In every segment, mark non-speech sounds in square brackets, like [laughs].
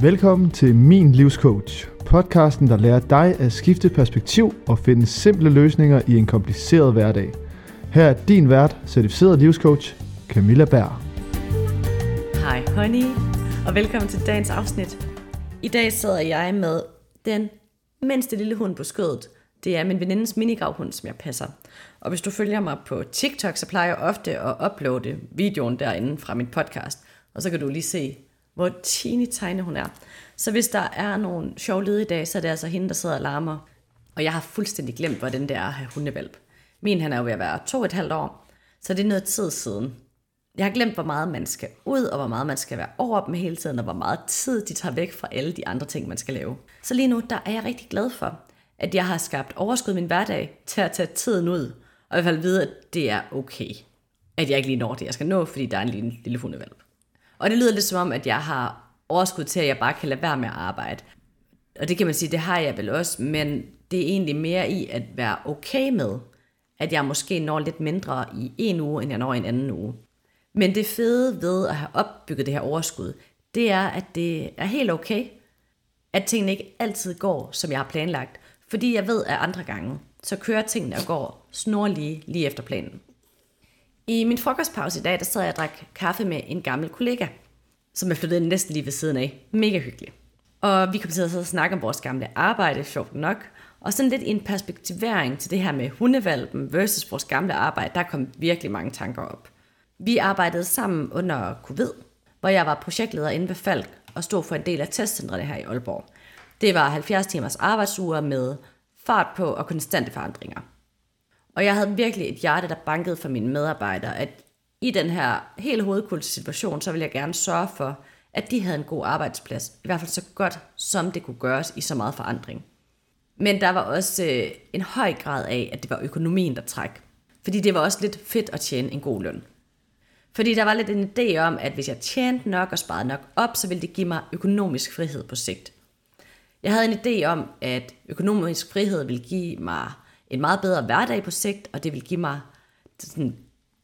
Velkommen til Min Livscoach, podcasten, der lærer dig at skifte perspektiv og finde simple løsninger i en kompliceret hverdag. Her er din vært, certificeret livscoach, Camilla Berg. Hej honey, og velkommen til dagens afsnit. I dag sidder jeg med den mindste lille hund på skødet. Det er min venindes minigravhund, som jeg passer. Og hvis du følger mig på TikTok, så plejer jeg ofte at uploade videoen derinde fra min podcast. Og så kan du lige se, hvor teeny tiny hun er. Så hvis der er nogle sjove lyd i dag, så er det altså hende, der sidder og larmer. Og jeg har fuldstændig glemt, hvordan det er at have hundevalp. Min han er jo ved at være to og et halvt år, så det er noget tid siden. Jeg har glemt, hvor meget man skal ud, og hvor meget man skal være over dem hele tiden, og hvor meget tid de tager væk fra alle de andre ting, man skal lave. Så lige nu, der er jeg rigtig glad for, at jeg har skabt overskud i min hverdag til at tage tiden ud, og i hvert fald vide, at det er okay. At jeg ikke lige når det, jeg skal nå, fordi der er en lille, lille hundevalp. Og det lyder lidt som om, at jeg har overskud til, at jeg bare kan lade være med at arbejde. Og det kan man sige, det har jeg vel også, men det er egentlig mere i at være okay med, at jeg måske når lidt mindre i en uge, end jeg når i en anden uge. Men det fede ved at have opbygget det her overskud, det er, at det er helt okay, at tingene ikke altid går, som jeg har planlagt. Fordi jeg ved, at andre gange, så kører tingene og går snorlige lige efter planen. I min frokostpause i dag, der sad jeg og drak kaffe med en gammel kollega, som er flyttet næsten lige ved siden af. Mega hyggelig. Og vi kom til at sidde og snakke om vores gamle arbejde, sjovt nok, og sådan lidt i en perspektivering til det her med hundevalpen versus vores gamle arbejde, der kom virkelig mange tanker op. Vi arbejdede sammen under covid, hvor jeg var projektleder inde ved Falk og stod for en del af testcentrene her i Aalborg. Det var 70 timers arbejdsuger med fart på og konstante forandringer. Og jeg havde virkelig et hjerte, der bankede for mine medarbejdere, at i den her helt hovedkulte situation, så ville jeg gerne sørge for, at de havde en god arbejdsplads. I hvert fald så godt, som det kunne gøres i så meget forandring. Men der var også øh, en høj grad af, at det var økonomien, der træk. Fordi det var også lidt fedt at tjene en god løn. Fordi der var lidt en idé om, at hvis jeg tjente nok og sparede nok op, så ville det give mig økonomisk frihed på sigt. Jeg havde en idé om, at økonomisk frihed ville give mig en meget bedre hverdag på sigt, og det vil give mig sådan,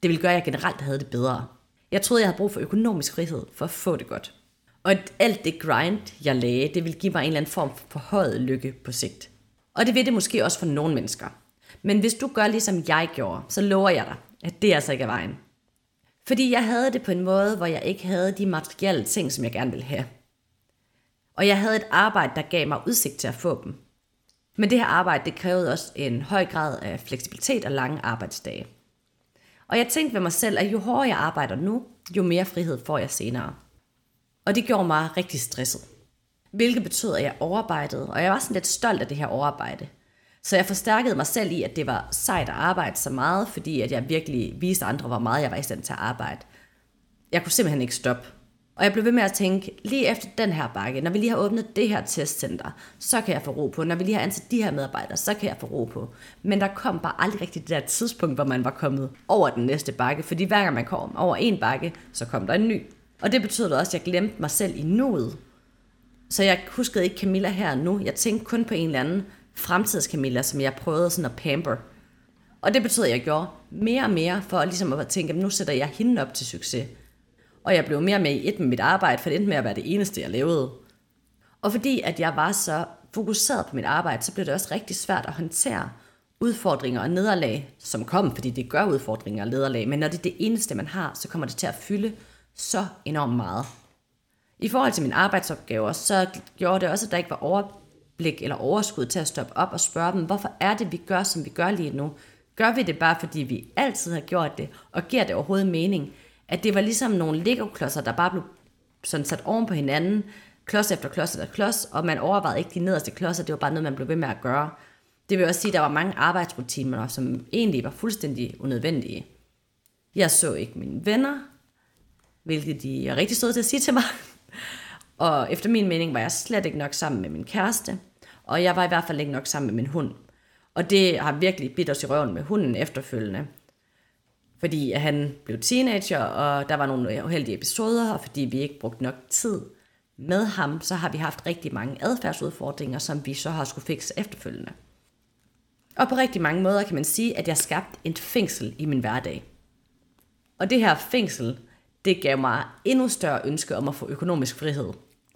det ville gøre, at jeg generelt havde det bedre. Jeg troede, jeg havde brug for økonomisk frihed for at få det godt. Og alt det grind, jeg lagde, det ville give mig en eller anden form for forhøjet lykke på sigt. Og det vil det måske også for nogle mennesker. Men hvis du gør ligesom jeg gjorde, så lover jeg dig, at det altså ikke er vejen. Fordi jeg havde det på en måde, hvor jeg ikke havde de materielle ting, som jeg gerne ville have. Og jeg havde et arbejde, der gav mig udsigt til at få dem. Men det her arbejde, det krævede også en høj grad af fleksibilitet og lange arbejdsdage. Og jeg tænkte ved mig selv, at jo hårdere jeg arbejder nu, jo mere frihed får jeg senere. Og det gjorde mig rigtig stresset. Hvilket betød, at jeg overarbejdede, og jeg var sådan lidt stolt af det her overarbejde. Så jeg forstærkede mig selv i, at det var sejt at arbejde så meget, fordi at jeg virkelig viste andre, hvor meget jeg var i stand til at arbejde. Jeg kunne simpelthen ikke stoppe. Og jeg blev ved med at tænke, lige efter den her bakke, når vi lige har åbnet det her testcenter, så kan jeg få ro på. Når vi lige har ansat de her medarbejdere, så kan jeg få ro på. Men der kom bare aldrig rigtig det der tidspunkt, hvor man var kommet over den næste bakke. Fordi hver gang man kom over en bakke, så kom der en ny. Og det betød også, at jeg glemte mig selv i nuet. Så jeg huskede ikke Camilla her nu. Jeg tænkte kun på en eller anden fremtids Camilla, som jeg prøvede sådan at pamper. Og det betød, at jeg gjorde mere og mere for ligesom at tænke, at nu sætter jeg hende op til succes. Og jeg blev mere med i et med mit arbejde, for det endte med at være det eneste, jeg lavede. Og fordi at jeg var så fokuseret på mit arbejde, så blev det også rigtig svært at håndtere udfordringer og nederlag, som kom, fordi det gør udfordringer og nederlag, men når det er det eneste, man har, så kommer det til at fylde så enormt meget. I forhold til mine arbejdsopgaver, så gjorde det også, at der ikke var overblik eller overskud til at stoppe op og spørge dem, hvorfor er det, vi gør, som vi gør lige nu? Gør vi det bare, fordi vi altid har gjort det, og giver det overhovedet mening? At det var ligesom nogle Lego-klodser, der bare blev sådan sat oven på hinanden, klods efter klods efter klods, og man overvejede ikke de nederste klodser, det var bare noget, man blev ved med at gøre. Det vil også sige, at der var mange arbejdsrutiner, som egentlig var fuldstændig unødvendige. Jeg så ikke mine venner, hvilket de er rigtig søde til at sige til mig. Og efter min mening var jeg slet ikke nok sammen med min kæreste, og jeg var i hvert fald ikke nok sammen med min hund. Og det har virkelig bidt os i røven med hunden efterfølgende fordi han blev teenager, og der var nogle uheldige episoder, og fordi vi ikke brugte nok tid med ham, så har vi haft rigtig mange adfærdsudfordringer, som vi så har skulle fikse efterfølgende. Og på rigtig mange måder kan man sige, at jeg skabte et fængsel i min hverdag. Og det her fængsel, det gav mig endnu større ønske om at få økonomisk frihed.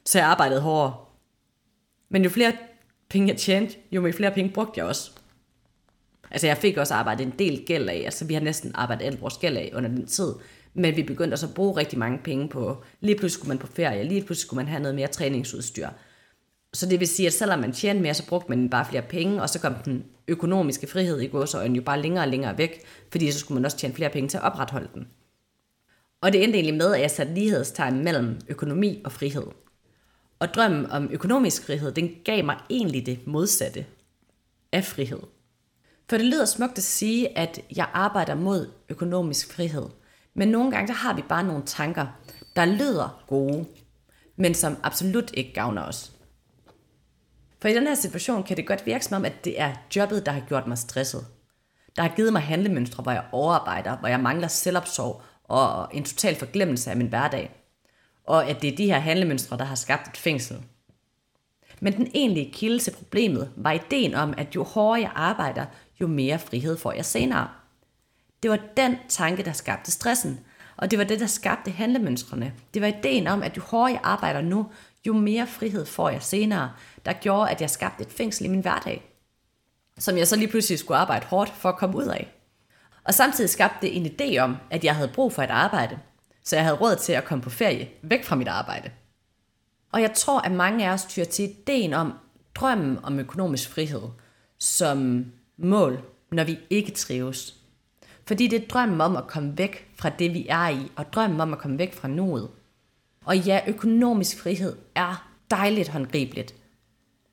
så jeg arbejdede hårdere. Men jo flere penge jeg tjente, jo flere penge brugte jeg også. Altså jeg fik også arbejdet en del gæld af, altså vi har næsten arbejdet alt vores gæld af under den tid, men vi begyndte også at bruge rigtig mange penge på, lige pludselig skulle man på ferie, lige pludselig skulle man have noget mere træningsudstyr. Så det vil sige, at selvom man tjente mere, så brugte man bare flere penge, og så kom den økonomiske frihed i gåsøjne jo bare længere og længere væk, fordi så skulle man også tjene flere penge til at opretholde den. Og det endte egentlig med, at jeg satte lighedstegn mellem økonomi og frihed. Og drømmen om økonomisk frihed, den gav mig egentlig det modsatte af frihed. For det lyder smukt at sige, at jeg arbejder mod økonomisk frihed. Men nogle gange, der har vi bare nogle tanker, der lyder gode, men som absolut ikke gavner os. For i den her situation kan det godt virke som om, at det er jobbet, der har gjort mig stresset. Der har givet mig handlemønstre, hvor jeg overarbejder, hvor jeg mangler selvopsorg og en total forglemmelse af min hverdag. Og at det er de her handlemønstre, der har skabt et fængsel. Men den egentlige kilde til problemet var ideen om, at jo hårdere jeg arbejder, jo mere frihed får jeg senere. Det var den tanke, der skabte stressen, og det var det, der skabte handlemønstrene. Det var ideen om, at jo hårdere jeg arbejder nu, jo mere frihed får jeg senere, der gjorde, at jeg skabte et fængsel i min hverdag, som jeg så lige pludselig skulle arbejde hårdt for at komme ud af. Og samtidig skabte det en idé om, at jeg havde brug for et arbejde, så jeg havde råd til at komme på ferie væk fra mit arbejde. Og jeg tror, at mange af os tyrer til ideen om drømmen om økonomisk frihed som mål, når vi ikke trives. Fordi det er drømmen om at komme væk fra det, vi er i, og drømmen om at komme væk fra nuet. Og ja, økonomisk frihed er dejligt håndgribeligt.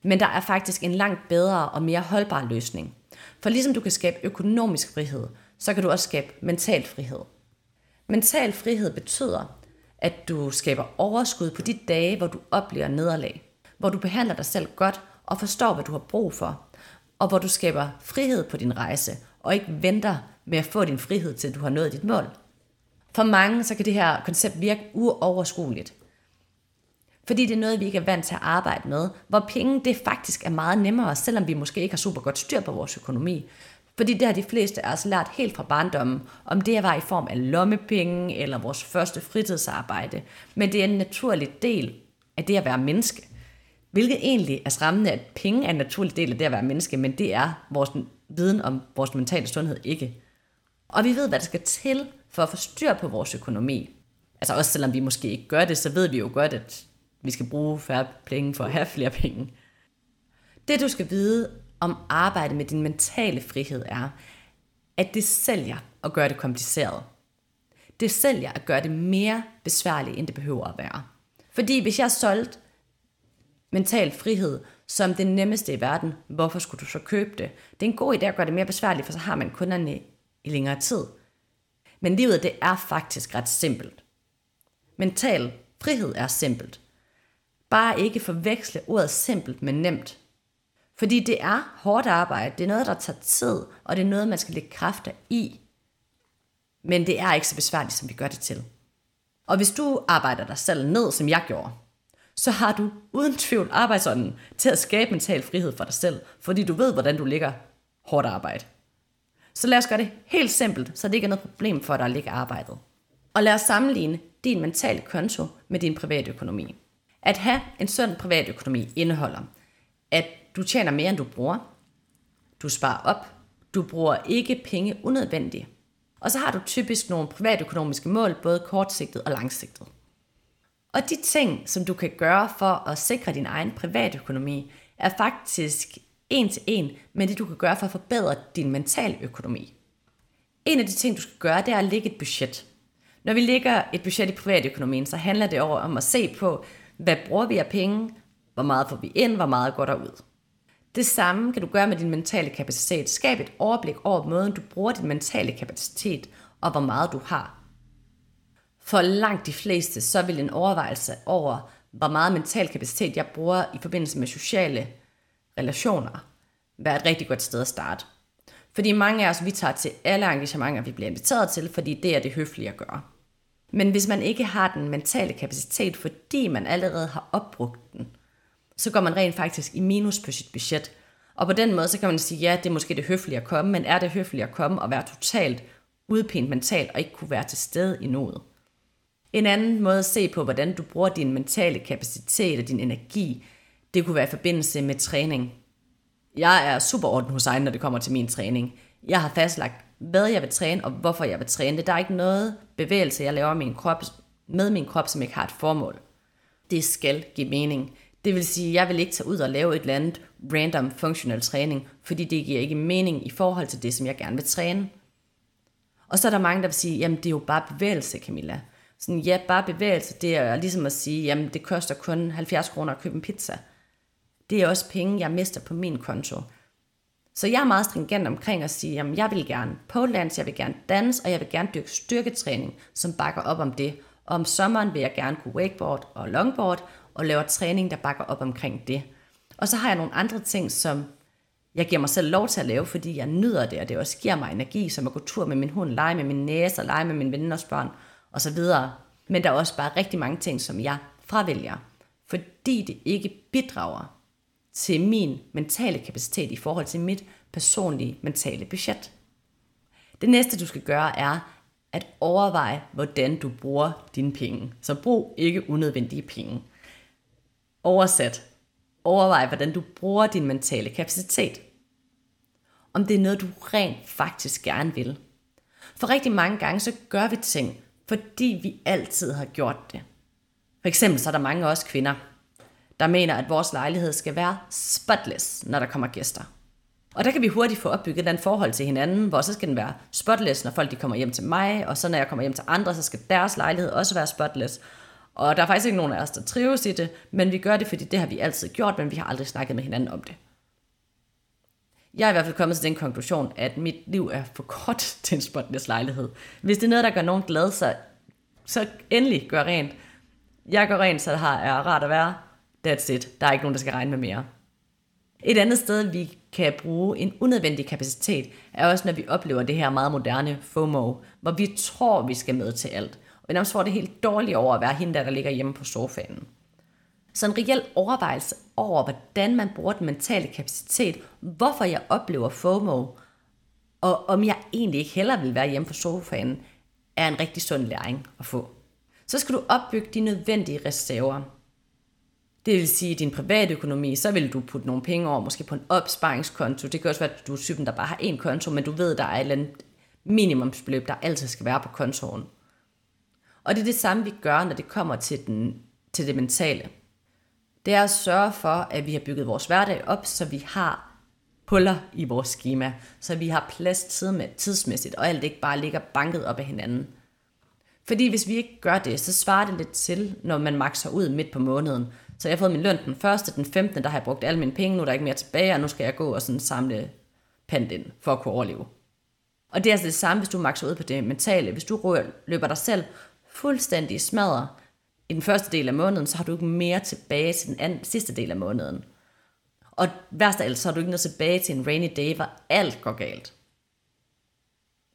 Men der er faktisk en langt bedre og mere holdbar løsning. For ligesom du kan skabe økonomisk frihed, så kan du også skabe mental frihed. Mental frihed betyder, at du skaber overskud på de dage, hvor du oplever nederlag. Hvor du behandler dig selv godt og forstår, hvad du har brug for. Og hvor du skaber frihed på din rejse, og ikke venter med at få din frihed til du har nået dit mål. For mange så kan det her koncept virke uoverskueligt. Fordi det er noget, vi ikke er vant til at arbejde med, hvor penge det faktisk er meget nemmere, selvom vi måske ikke har super godt styr på vores økonomi. Fordi det har de fleste af os lært helt fra barndommen, om det var i form af lommepenge eller vores første fritidsarbejde. Men det er en naturlig del af det at være menneske. Hvilket egentlig er skræmmende, at penge er en naturlig del af det at være menneske, men det er vores viden om vores mentale sundhed ikke. Og vi ved, hvad der skal til for at få styr på vores økonomi. Altså også selvom vi måske ikke gør det, så ved vi jo godt, at vi skal bruge færre penge for at have flere penge. Det du skal vide om arbejde med din mentale frihed er, at det sælger at gøre det kompliceret. Det sælger at gøre det mere besværligt, end det behøver at være. Fordi hvis jeg solgte mental frihed som det nemmeste i verden, hvorfor skulle du så købe det? Det er en god idé at gøre det mere besværligt, for så har man kunderne i længere tid. Men livet det er faktisk ret simpelt. Mental frihed er simpelt. Bare ikke forveksle ordet simpelt med nemt. Fordi det er hårdt arbejde, det er noget, der tager tid, og det er noget, man skal lægge kræfter i. Men det er ikke så besværligt, som vi gør det til. Og hvis du arbejder dig selv ned, som jeg gjorde, så har du uden tvivl arbejdsånden til at skabe mental frihed for dig selv, fordi du ved, hvordan du ligger hårdt arbejde. Så lad os gøre det helt simpelt, så det ikke er noget problem for dig at ligge arbejdet. Og lad os sammenligne din mentale konto med din private økonomi. At have en sund privatøkonomi indeholder, at du tjener mere, end du bruger. Du sparer op. Du bruger ikke penge unødvendigt. Og så har du typisk nogle privatøkonomiske mål, både kortsigtet og langsigtet. Og de ting, som du kan gøre for at sikre din egen privatøkonomi, er faktisk en til en med det, du kan gøre for at forbedre din mentale økonomi. En af de ting, du skal gøre, det er at lægge et budget. Når vi lægger et budget i privatøkonomien, så handler det over om at se på, hvad bruger vi af penge? Hvor meget får vi ind? Hvor meget går der ud? Det samme kan du gøre med din mentale kapacitet. Skab et overblik over måden, du bruger din mentale kapacitet, og hvor meget du har. For langt de fleste, så vil en overvejelse over, hvor meget mental kapacitet jeg bruger i forbindelse med sociale relationer, være et rigtig godt sted at starte. Fordi mange af os, vi tager til alle engagementer, vi bliver inviteret til, fordi det er det høflige at gøre. Men hvis man ikke har den mentale kapacitet, fordi man allerede har opbrugt den, så går man rent faktisk i minus på sit budget. Og på den måde, så kan man sige, ja, det er måske det høflige at komme, men er det høfligt at komme og være totalt udpint mentalt og ikke kunne være til stede i noget? En anden måde at se på, hvordan du bruger din mentale kapacitet og din energi, det kunne være i forbindelse med træning. Jeg er super orden hos egen, når det kommer til min træning. Jeg har fastlagt, hvad jeg vil træne, og hvorfor jeg vil træne det. Der er ikke noget bevægelse, jeg laver min krop, med min krop, som ikke har et formål. Det skal give mening. Det vil sige, at jeg vil ikke tage ud og lave et eller andet random functional træning, fordi det giver ikke mening i forhold til det, som jeg gerne vil træne. Og så er der mange, der vil sige, jamen det er jo bare bevægelse, Camilla. Sådan, ja, bare bevægelse, det er ligesom at sige, jamen det koster kun 70 kroner at købe en pizza. Det er også penge, jeg mister på min konto. Så jeg er meget stringent omkring at sige, jamen jeg vil gerne pole dance, jeg vil gerne danse, og jeg vil gerne dyrke styrketræning, som bakker op om det. Og om sommeren vil jeg gerne kunne wakeboard og longboard, og lave træning, der bakker op omkring det. Og så har jeg nogle andre ting, som jeg giver mig selv lov til at lave, fordi jeg nyder det, og det også giver mig energi, som at gå tur med min hund, lege med min næse, og lege med mine venners børn, og så videre. Men der er også bare rigtig mange ting, som jeg fravælger, fordi det ikke bidrager til min mentale kapacitet i forhold til mit personlige mentale budget. Det næste, du skal gøre, er at overveje, hvordan du bruger dine penge. Så brug ikke unødvendige penge. Oversat. Overvej, hvordan du bruger din mentale kapacitet. Om det er noget, du rent faktisk gerne vil. For rigtig mange gange, så gør vi ting, fordi vi altid har gjort det. For eksempel så er der mange af os kvinder, der mener, at vores lejlighed skal være spotless, når der kommer gæster. Og der kan vi hurtigt få opbygget den forhold til hinanden, hvor så skal den være spotless, når folk de kommer hjem til mig, og så når jeg kommer hjem til andre, så skal deres lejlighed også være spotless. Og der er faktisk ikke nogen af os, der trives i det, men vi gør det, fordi det har vi altid gjort, men vi har aldrig snakket med hinanden om det. Jeg er i hvert fald kommet til den konklusion, at mit liv er for kort [laughs] til en spotless lejlighed. Hvis det er noget, der gør nogen glad, så, så endelig gør rent. Jeg gør rent, så det har er rart at være. That's it. Der er ikke nogen, der skal regne med mere. Et andet sted, vi kan bruge en unødvendig kapacitet, er også, når vi oplever det her meget moderne FOMO, hvor vi tror, vi skal med til alt. Og nærmest får det helt dårligt over at være hende, der, der ligger hjemme på sofaen. Så en reel overvejelse over, hvordan man bruger den mentale kapacitet, hvorfor jeg oplever FOMO, og om jeg egentlig ikke heller vil være hjemme på sofaen, er en rigtig sund læring at få. Så skal du opbygge de nødvendige reserver. Det vil sige, at din private økonomi, så vil du putte nogle penge over, måske på en opsparingskonto. Det kan også være, at du er typen, der bare har én konto, men du ved, at der er et eller andet minimumsbeløb, der altid skal være på kontoen. Og det er det samme, vi gør, når det kommer til, den, til det mentale. Det er at sørge for, at vi har bygget vores hverdag op, så vi har huller i vores schema, så vi har plads tidsmæssigt, og alt ikke bare ligger banket op af hinanden. Fordi hvis vi ikke gør det, så svarer det lidt til, når man makser ud midt på måneden. Så jeg har fået min løn den første, den 15. der har jeg brugt alle mine penge, nu er der ikke mere tilbage, og nu skal jeg gå og sådan samle pant ind for at kunne overleve. Og det er altså det samme, hvis du makser ud på det mentale. Hvis du løber dig selv fuldstændig smadret i den første del af måneden, så har du ikke mere tilbage til den anden, sidste del af måneden. Og værst af alt, så har du ikke noget tilbage til en rainy day, hvor alt går galt.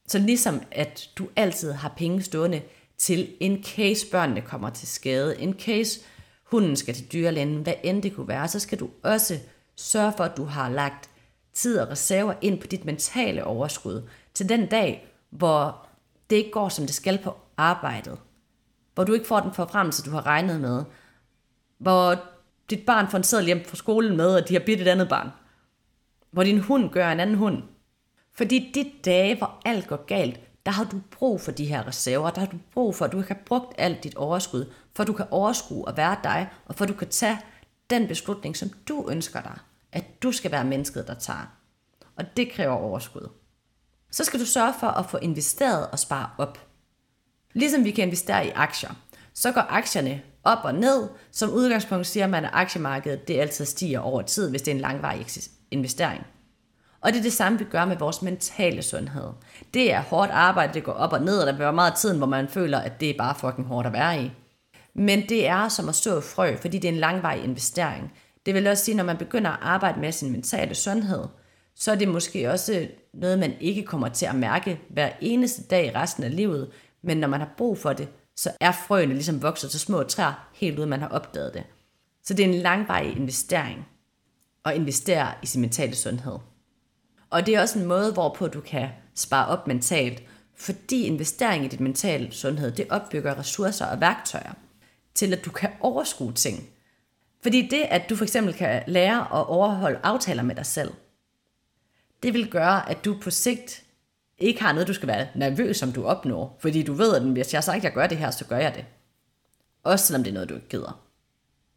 Så ligesom at du altid har penge stående til en case børnene kommer til skade, en case hunden skal til dyrlægen, hvad end det kunne være, så skal du også sørge for, at du har lagt tid og reserver ind på dit mentale overskud til den dag, hvor det ikke går, som det skal på arbejdet. Hvor du ikke får den forfremmelse, du har regnet med. Hvor dit barn får en sædel hjem fra skolen med, at de har bidt et andet barn. Hvor din hund gør en anden hund. Fordi de dage, hvor alt går galt, der har du brug for de her reserver, der har du brug for, at du ikke har brugt alt dit overskud, for at du kan overskue at være dig, og for at du kan tage den beslutning, som du ønsker dig, at du skal være mennesket, der tager. Og det kræver overskud. Så skal du sørge for at få investeret og spare op. Ligesom vi kan investere i aktier, så går aktierne op og ned. Som udgangspunkt siger man, at aktiemarkedet det altid stiger over tid, hvis det er en langvarig investering. Og det er det samme, vi gør med vores mentale sundhed. Det er hårdt arbejde, det går op og ned, og der bliver meget tiden, hvor man føler, at det er bare fucking hårdt at være i. Men det er som at stå frø, fordi det er en langvarig investering. Det vil også sige, når man begynder at arbejde med sin mentale sundhed, så er det måske også noget, man ikke kommer til at mærke hver eneste dag resten af livet. Men når man har brug for det, så er frøene ligesom vokset til små træer, helt uden man har opdaget det. Så det er en langvarig investering at investere i sin mentale sundhed. Og det er også en måde, hvorpå du kan spare op mentalt, Fordi investering i dit mentale sundhed, det opbygger ressourcer og værktøjer til, at du kan overskue ting. Fordi det, at du for eksempel kan lære at overholde aftaler med dig selv, det vil gøre, at du på sigt ikke har noget, du skal være nervøs om du opnår. Fordi du ved, at hvis jeg har sagt, at jeg gør det her, så gør jeg det. Også selvom det er noget, du ikke gider.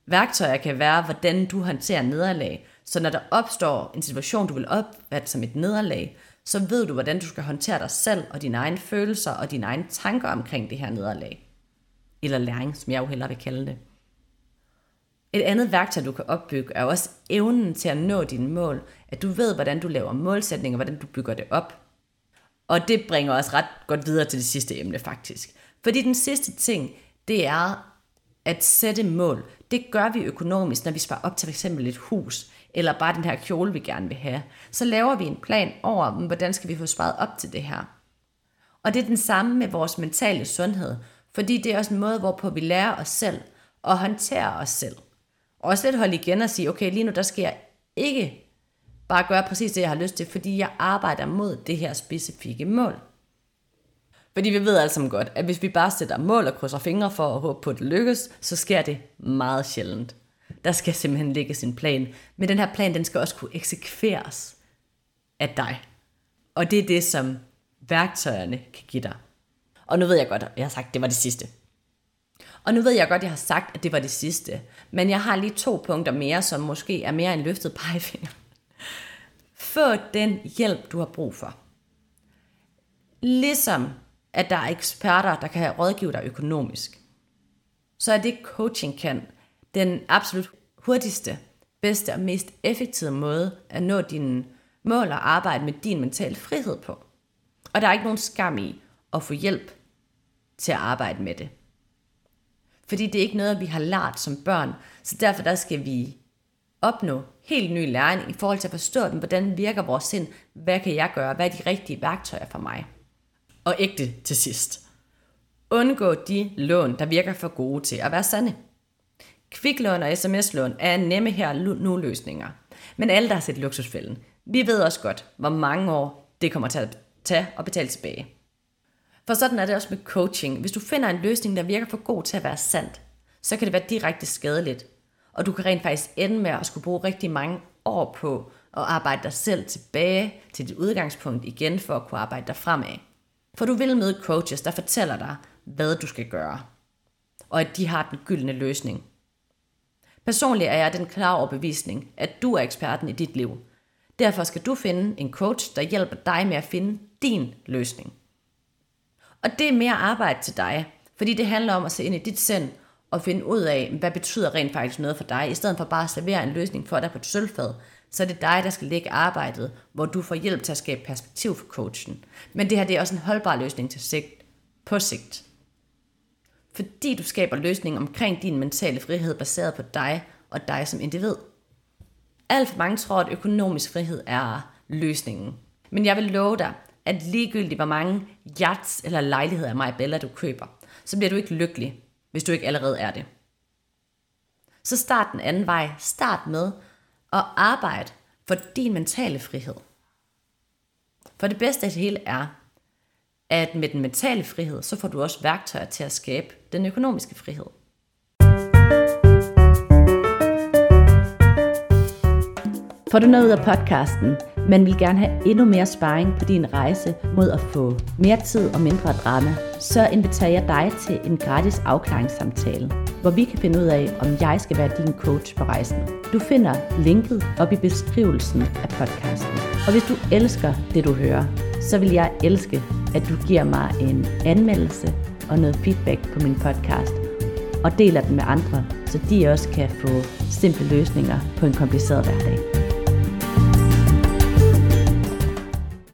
Værktøjer kan være, hvordan du håndterer nederlag. Så når der opstår en situation, du vil opfatte som et nederlag, så ved du, hvordan du skal håndtere dig selv og dine egne følelser og dine egne tanker omkring det her nederlag. Eller læring, som jeg jo hellere vil kalde det. Et andet værktøj, du kan opbygge, er også evnen til at nå dine mål. At du ved, hvordan du laver målsætninger, hvordan du bygger det op. Og det bringer os ret godt videre til det sidste emne faktisk. Fordi den sidste ting, det er at sætte mål. Det gør vi økonomisk, når vi sparer op til f.eks. et hus, eller bare den her kjole, vi gerne vil have. Så laver vi en plan over, hvordan skal vi få sparet op til det her. Og det er den samme med vores mentale sundhed, fordi det er også en måde, hvorpå vi lærer os selv og håndtere os selv. Og også lidt holde igen og sige, okay, lige nu der skal jeg ikke bare gøre præcis det, jeg har lyst til, fordi jeg arbejder mod det her specifikke mål. Fordi vi ved alle sammen godt, at hvis vi bare sætter mål og krydser fingre for at håbe på, at det lykkes, så sker det meget sjældent. Der skal simpelthen ligge sin plan. Men den her plan, den skal også kunne eksekveres af dig. Og det er det, som værktøjerne kan give dig. Og nu ved jeg godt, at jeg har sagt, at det var det sidste. Og nu ved jeg godt, at jeg har sagt, at det var det sidste. Men jeg har lige to punkter mere, som måske er mere en løftet pegefinger. Få den hjælp, du har brug for. Ligesom at der er eksperter, der kan rådgive dig økonomisk, så er det coaching kan den absolut hurtigste, bedste og mest effektive måde at nå dine mål og arbejde med din mentale frihed på. Og der er ikke nogen skam i at få hjælp til at arbejde med det. Fordi det er ikke noget, vi har lært som børn, så derfor der skal vi opnå helt ny læring i forhold til at forstå den, hvordan virker vores sind, hvad kan jeg gøre, hvad er de rigtige værktøjer for mig. Og ægte til sidst. Undgå de lån, der virker for gode til at være sande. Kviklån og sms-lån er nemme her nu løsninger. Men alle, der har set luksusfælden, vi ved også godt, hvor mange år det kommer til at tage og betale tilbage. For sådan er det også med coaching. Hvis du finder en løsning, der virker for god til at være sandt, så kan det være direkte skadeligt. Og du kan rent faktisk ende med at skulle bruge rigtig mange år på at arbejde dig selv tilbage til dit udgangspunkt igen for at kunne arbejde dig fremad. For du vil møde coaches, der fortæller dig, hvad du skal gøre. Og at de har den gyldne løsning. Personligt er jeg den klare overbevisning, at du er eksperten i dit liv. Derfor skal du finde en coach, der hjælper dig med at finde din løsning. Og det er mere arbejde til dig, fordi det handler om at se ind i dit sind og finde ud af, hvad betyder rent faktisk noget for dig, i stedet for bare at servere en løsning for dig på et sølvfad, så er det dig, der skal lægge arbejdet, hvor du får hjælp til at skabe perspektiv for coachen. Men det her det er også en holdbar løsning til sigt, på sigt. Fordi du skaber løsningen omkring din mentale frihed baseret på dig og dig som individ. Alt for mange tror, at økonomisk frihed er løsningen. Men jeg vil love dig, at ligegyldigt hvor mange yachts eller lejligheder af mig Bella du køber, så bliver du ikke lykkelig, hvis du ikke allerede er det. Så start den anden vej. Start med at arbejde for din mentale frihed. For det bedste af det hele er, at med den mentale frihed, så får du også værktøjer til at skabe den økonomiske frihed. Får du noget ud af podcasten, men vil gerne have endnu mere sparring på din rejse mod at få mere tid og mindre drama, så inviterer jeg dig til en gratis afklaringssamtale, hvor vi kan finde ud af, om jeg skal være din coach på rejsen. Du finder linket op i beskrivelsen af podcasten. Og hvis du elsker det, du hører, så vil jeg elske, at du giver mig en anmeldelse og noget feedback på min podcast, og deler den med andre, så de også kan få simple løsninger på en kompliceret hverdag.